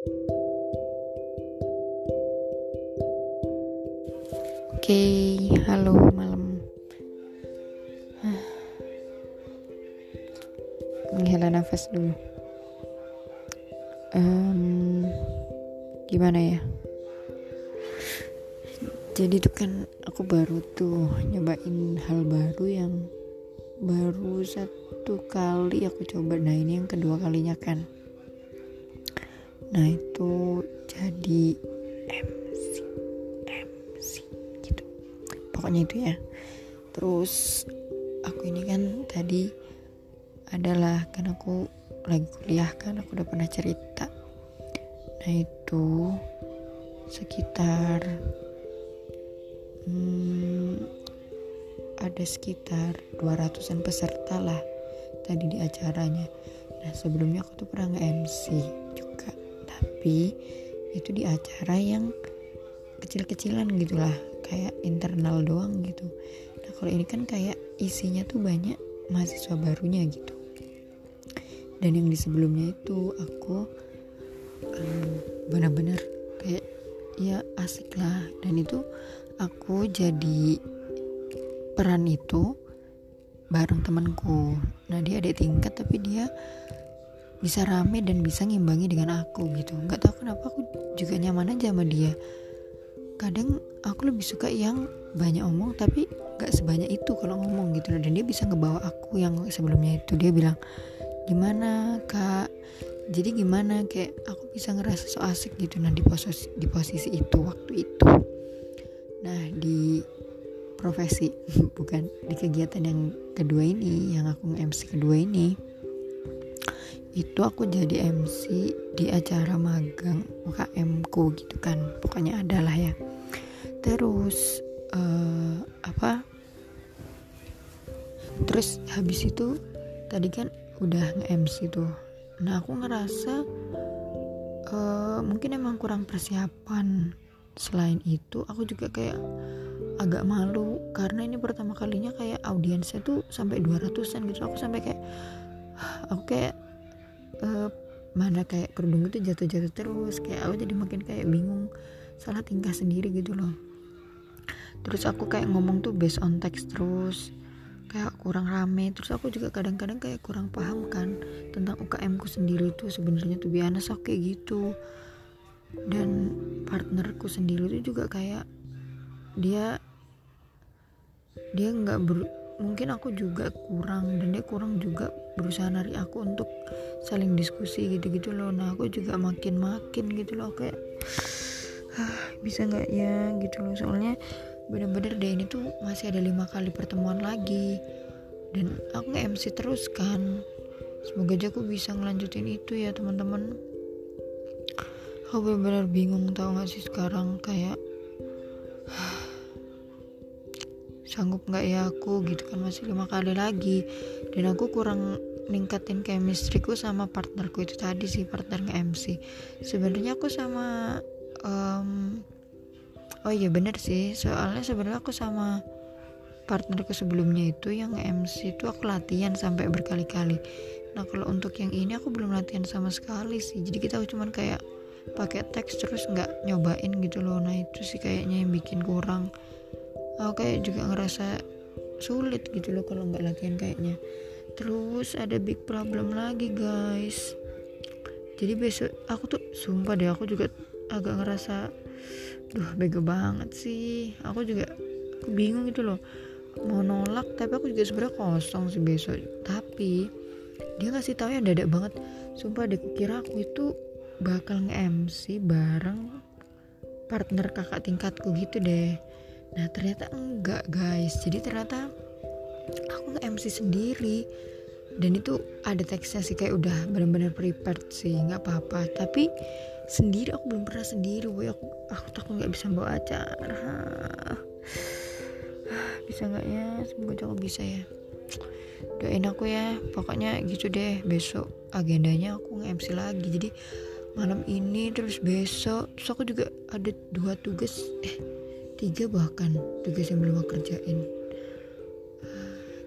Oke, halo malam. Menghela nafas dulu. Um, gimana ya? Jadi tuh kan aku baru tuh nyobain hal baru yang baru satu kali aku coba. Nah ini yang kedua kalinya kan. Nah itu jadi pokoknya itu ya. Terus aku ini kan tadi adalah kan aku lagi kuliah kan aku udah pernah cerita. Nah itu sekitar hmm, ada sekitar 200an peserta lah tadi di acaranya. Nah sebelumnya aku tuh pernah nge-MC tapi itu di acara yang kecil-kecilan gitulah kayak internal doang gitu. Nah kalau ini kan kayak isinya tuh banyak mahasiswa barunya gitu. Dan yang di sebelumnya itu aku um, benar-benar kayak ya asik lah. Dan itu aku jadi peran itu bareng temanku. Nah dia ada tingkat tapi dia bisa rame dan bisa ngimbangi dengan aku gitu. Nggak tahu kenapa aku juga nyaman aja sama dia. Kadang aku lebih suka yang banyak omong tapi gak sebanyak itu kalau ngomong gitu dan dia bisa ngebawa aku yang sebelumnya itu. Dia bilang gimana kak? Jadi gimana? Kayak aku bisa ngerasa so asik gitu nah di posisi di posisi itu waktu itu. Nah di profesi bukan di kegiatan yang kedua ini yang aku nge-MC kedua ini itu aku jadi MC di acara magang UKM ku gitu kan. Pokoknya adalah ya. Terus uh, apa? Terus habis itu tadi kan udah nge-MC tuh. Nah aku ngerasa uh, mungkin emang kurang persiapan. Selain itu aku juga kayak agak malu. Karena ini pertama kalinya kayak audiensnya tuh sampai 200an gitu. Aku sampai kayak aku kayak uh, mana kayak kerudung itu jatuh-jatuh terus kayak aku jadi makin kayak bingung salah tingkah sendiri gitu loh. Terus aku kayak ngomong tuh based on text terus kayak kurang rame. Terus aku juga kadang-kadang kayak kurang paham kan tentang UKM ku sendiri tuh sebenarnya tuh biasa kayak gitu. Dan partnerku sendiri tuh juga kayak dia dia nggak mungkin aku juga kurang dan dia kurang juga berusaha nari aku untuk saling diskusi gitu-gitu loh. Nah aku juga makin makin gitu loh kayak ah, bisa nggak ya? Gitu loh. Soalnya bener-bener deh ini tuh masih ada lima kali pertemuan lagi dan aku nge MC terus kan. Semoga aja aku bisa ngelanjutin itu ya teman-teman. Aku bener-bener bingung tau gak sih sekarang kayak sanggup nggak ya aku? Gitu kan masih lima kali lagi. Dan aku kurang ningkatin chemistryku sama partnerku itu tadi sih partner nge-MC sebenarnya aku sama um, oh iya bener sih. Soalnya sebenarnya aku sama partnerku sebelumnya itu yang MC itu aku latihan sampai berkali-kali. Nah kalau untuk yang ini aku belum latihan sama sekali sih. Jadi kita cuma kayak pakai teks terus nggak nyobain gitu loh. Nah itu sih kayaknya yang bikin kurang aku kayak juga ngerasa sulit gitu loh kalau nggak latihan kayaknya. Terus ada big problem lagi guys. Jadi besok aku tuh sumpah deh aku juga agak ngerasa duh bego banget sih. Aku juga aku bingung gitu loh. Mau nolak tapi aku juga sebenarnya kosong sih besok. Tapi dia ngasih tahu yang dadak banget. Sumpah deh kira aku itu bakal nge-MC bareng partner kakak tingkatku gitu deh nah ternyata enggak guys. Jadi ternyata aku nge MC sendiri. Dan itu ada teksnya sih kayak udah benar-benar prepared sih nggak apa-apa. Tapi sendiri aku belum pernah sendiri boy. Aku aku takut nggak bisa bawa acara. Bisa nggak ya? Semoga aku bisa ya. Doain aku ya. Pokoknya gitu deh. Besok agendanya aku nge MC lagi. Jadi malam ini terus besok terus aku juga ada dua tugas. Eh tiga bahkan tugas yang belum aku kerjain.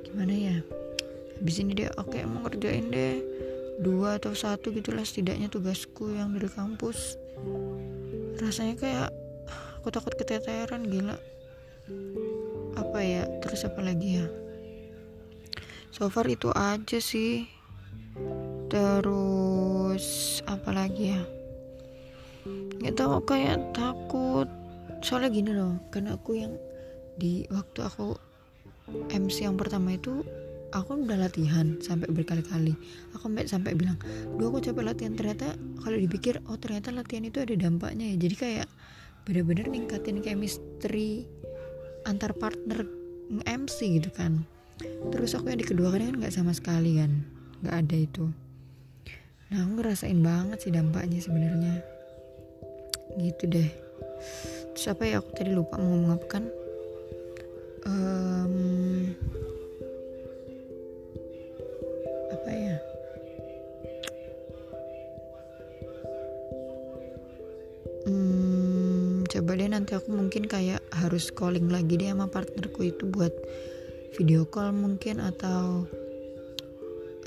Gimana ya? Habis ini deh oke mau kerjain deh dua atau satu gitulah setidaknya tugasku yang dari kampus. Rasanya kayak aku takut keteteran gila. Apa ya? Terus apa lagi ya? So far itu aja sih. Terus apa lagi ya? Nggak tahu kayak takut soalnya gini loh karena aku yang di waktu aku MC yang pertama itu aku udah latihan sampai berkali-kali. Aku sampai sampai bilang dua aku capek latihan. Ternyata kalau dipikir oh ternyata latihan itu ada dampaknya ya. Jadi kayak bener-bener ningkatin chemistry antar partner MC gitu kan. Terus aku yang di kedua kan nggak sama sekali kan nggak ada itu. Nah aku ngerasain banget sih dampaknya sebenarnya. Gitu deh terus apa ya? Aku tadi lupa mau ngomong apa kan? Um, apa ya? Hmm, coba deh nanti aku mungkin kayak harus calling lagi deh sama partnerku itu buat video call mungkin atau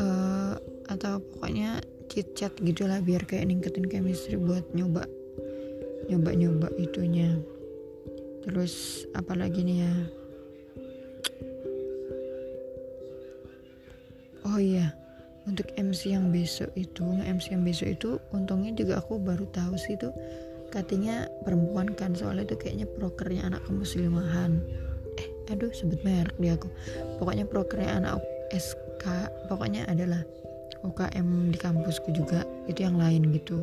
uh, atau pokoknya chit chat gitulah biar kayak ningkatin chemistry buat nyoba nyoba nyoba itunya. Terus apalagi nih ya? Oh iya untuk MC yang besok itu MC yang besok itu untungnya juga aku baru tahu sih itu katanya perempuan kan soalnya itu kayaknya prokernya anak kemuslimahan eh aduh sebut merek dia aku. Pokoknya prokernya anak SK pokoknya adalah UKM di kampusku juga itu yang lain gitu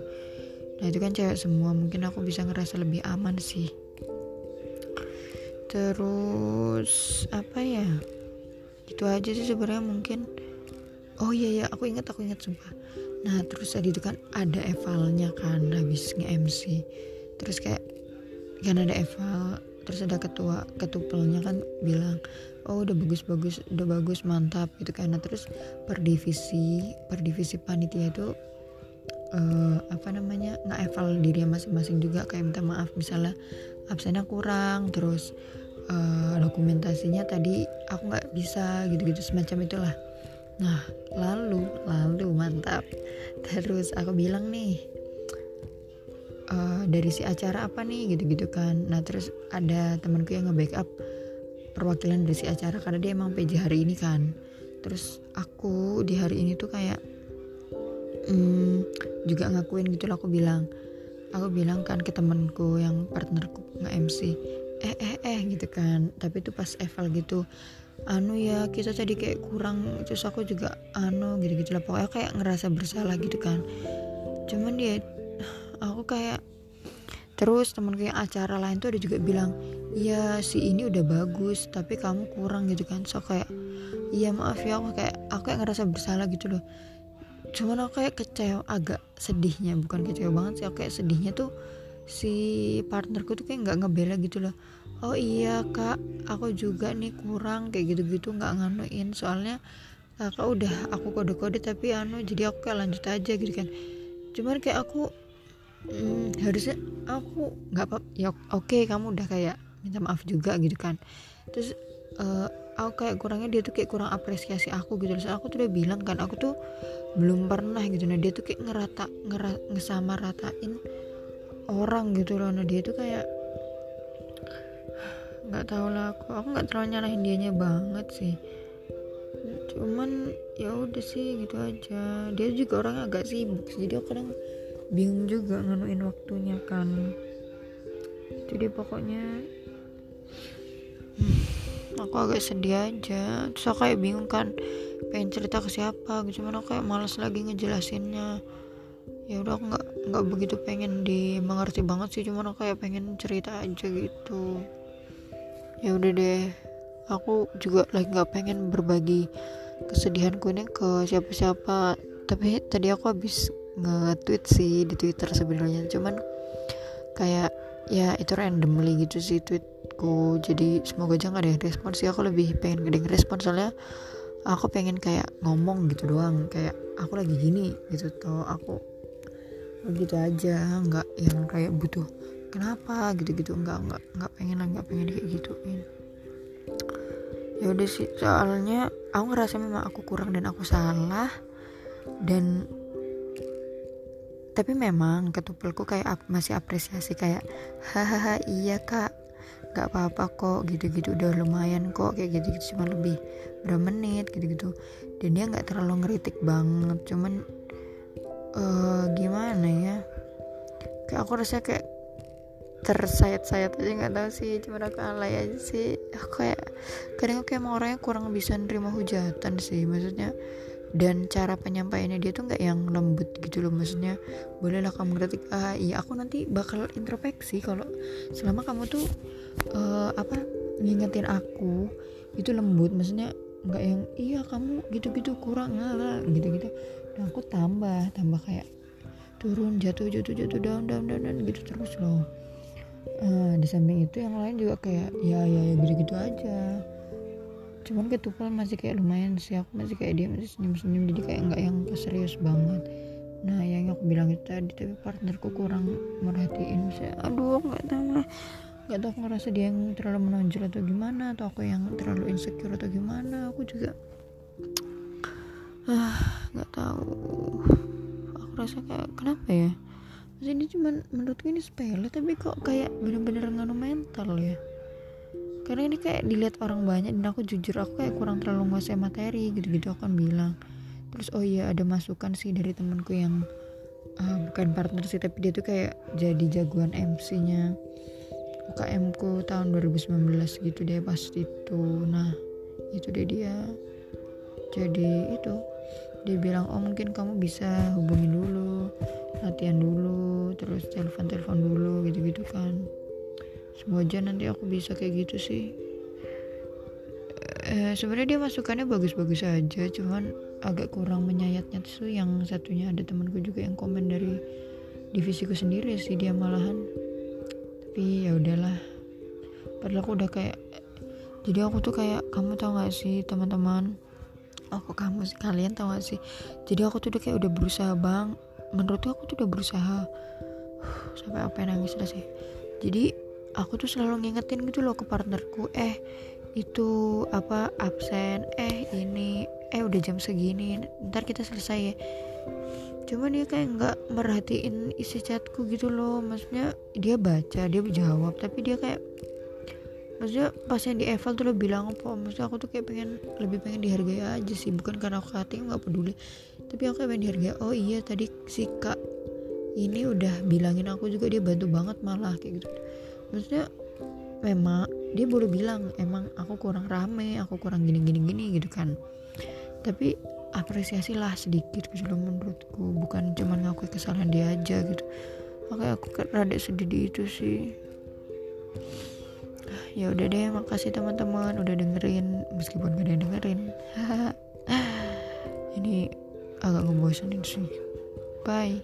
nah itu kan cewek semua. Mungkin aku bisa ngerasa lebih aman sih. Terus apa ya? Itu aja sih sebenarnya mungkin. Oh iya ya aku ingat aku ingat sumpah. Nah terus tadi itu kan ada evalnya kan habis nge-MC terus kayak kan ada eval terus ada ketua ketupelnya kan bilang oh udah bagus bagus udah bagus mantap gitu kan. Nah terus per divisi per divisi panitia itu uh, apa namanya nggak eval diri masing-masing juga kayak minta maaf misalnya absennya kurang terus uh, dokumentasinya tadi aku nggak bisa gitu-gitu semacam itulah Nah, lalu, lalu mantap. Terus aku bilang nih, uh, dari si acara apa nih, gitu-gitu kan. Nah, terus ada temanku yang nge-backup perwakilan dari si acara karena dia emang PJ hari ini kan. Terus aku di hari ini tuh kayak hmm, juga ngakuin gitu lah aku bilang. Aku bilang kan ke temanku yang partnerku nge-MC, eh eh eh gitu kan. Tapi itu pas eval gitu anu ya kita tadi kayak kurang terus aku juga anu gitu-gitu lah pokoknya kayak ngerasa bersalah gitu kan cuman dia aku kayak terus temen kayak acara lain tuh ada juga bilang iya si ini udah bagus tapi kamu kurang gitu kan so kayak iya maaf ya aku kayak aku kayak ngerasa bersalah gitu loh cuman aku kayak kecewa agak sedihnya bukan kecewa banget sih aku kayak sedihnya tuh si partnerku tuh kayak nggak ngebela gitu loh. Oh iya kak aku juga nih kurang kayak gitu-gitu nggak nganuin. Soalnya kakak udah aku kode-kode tapi anu jadi aku kayak lanjut aja gitu kan. Cuman kayak aku hmm, harusnya aku nggak apa ya oke okay, kamu udah kayak minta maaf juga gitu kan. Terus uh, aku kayak kurangnya dia tuh kayak kurang apresiasi aku gitu terus aku tuh udah bilang kan aku tuh belum pernah gitu. Nah dia tuh kayak ngerata ngera, ngesama ratain orang gitu loh. Nah dia tuh kayak nggak tahu lah aku aku nggak terlalu nyalahin dianya banget sih. Cuman ya udah sih gitu aja. Dia juga orang agak sibuk jadi aku kadang bingung juga nganuin waktunya kan. Jadi pokoknya hmm, aku agak sedih aja. Terus kayak bingung kan pengen cerita ke siapa gitu cuman aku kayak malas lagi ngejelasinnya. Ya udah aku nggak nggak begitu pengen dimengerti banget sih cuman aku kayak pengen cerita aja gitu. Ya udah deh aku juga lagi nggak pengen berbagi kesedihanku ini ke siapa-siapa. Tapi tadi aku habis nge-tweet sih di Twitter sebenarnya cuman kayak ya itu randomly gitu sih tweetku. Jadi semoga aja gak ada yang respon sih aku lebih pengen gede respon soalnya aku pengen kayak ngomong gitu doang kayak aku lagi gini gitu tuh aku begitu aja nggak yang kayak butuh kenapa gitu-gitu nggak nggak nggak pengen nggak pengen kayak gituin. Ya udah sih soalnya aku ngerasa memang aku kurang dan aku salah dan tapi memang ketupelku kayak masih apresiasi kayak hahaha iya kak gak apa-apa kok gitu-gitu udah lumayan kok kayak gitu-gitu. Cuma lebih berapa menit gitu-gitu. Dan dia nggak terlalu ngeritik banget cuman uh, gimana ya kayak aku rasa kayak tersayat-sayat aja nggak tahu sih cuma aku alay aja sih. Aku kayak kadang aku emang orangnya kurang bisa nerima hujatan sih maksudnya dan cara penyampaiannya dia tuh nggak yang lembut gitu loh maksudnya bolehlah kamu kritik. Ah iya aku nanti bakal introspeksi kalau selama kamu tuh uh, apa ngingetin aku itu lembut maksudnya nggak yang iya kamu gitu-gitu kurang lah gitu-gitu. Dan aku tambah tambah kayak turun jatuh jatuh jatuh down down down, down gitu terus loh. Uh, di samping itu yang lain juga kayak ya ya ya gitu-gitu aja cuman ketupel masih kayak lumayan sih aku masih kayak dia masih senyum-senyum jadi kayak nggak yang serius banget. Nah yang aku bilang itu tadi tapi partnerku kurang merhatiin saya aduh nggak tahu lah nggak tahu aku ngerasa dia yang terlalu menonjol atau gimana atau aku yang terlalu insecure atau gimana. Aku juga ah nggak tahu. Aku rasa kayak kenapa ya? Maksudnya ini cuman menurutku ini sepele tapi kok kayak bener-bener nganu mental ya karena ini kayak dilihat orang banyak dan aku jujur aku kayak kurang terlalu nguasai materi gitu-gitu aku kan bilang. Terus oh iya ada masukan sih dari temanku yang uh, bukan partner sih tapi dia tuh kayak jadi jagoan MC-nya UKM ku tahun 2019 gitu deh pas itu. Nah itu deh dia jadi itu. Dia bilang oh mungkin kamu bisa hubungin dulu latihan dulu terus telepon telepon dulu gitu gitu kan semoga nanti aku bisa kayak gitu sih. Eh, sebenarnya dia masukannya bagus-bagus aja cuman agak kurang menyayatnya tuh yang satunya. Ada temanku juga yang komen dari divisiku sendiri sih dia malahan. Tapi ya udahlah. Padahal aku udah kayak jadi aku tuh kayak kamu tau gak sih teman-teman? Aku kamu kalian tau gak sih? Jadi aku tuh udah kayak udah berusaha bang menurutku aku tuh udah berusaha. Sampai apa nangis lah sih. Jadi aku tuh selalu ngingetin gitu loh ke partnerku eh itu apa absen eh ini eh udah jam segini ntar kita selesai ya. Cuman dia kayak nggak merhatiin isi chatku gitu loh maksudnya dia baca dia jawab tapi dia kayak maksudnya pas yang di eval tuh lo bilang apa maksudnya aku tuh kayak pengen lebih pengen dihargai aja sih bukan karena aku hati nggak peduli tapi aku kayak pengen dihargai oh iya tadi si kak ini udah bilangin aku juga dia bantu banget malah kayak gitu maksudnya memang dia boleh bilang emang aku kurang rame aku kurang gini gini gini gitu kan. Tapi apresiasi lah sedikit gitu loh menurutku. Bukan cuman ngakui kesalahan dia aja gitu. Makanya aku rada sedih di itu sih. Ya udah deh makasih teman-teman udah dengerin meskipun gak ada yang dengerin. Ini agak ngebosenin sih. Bye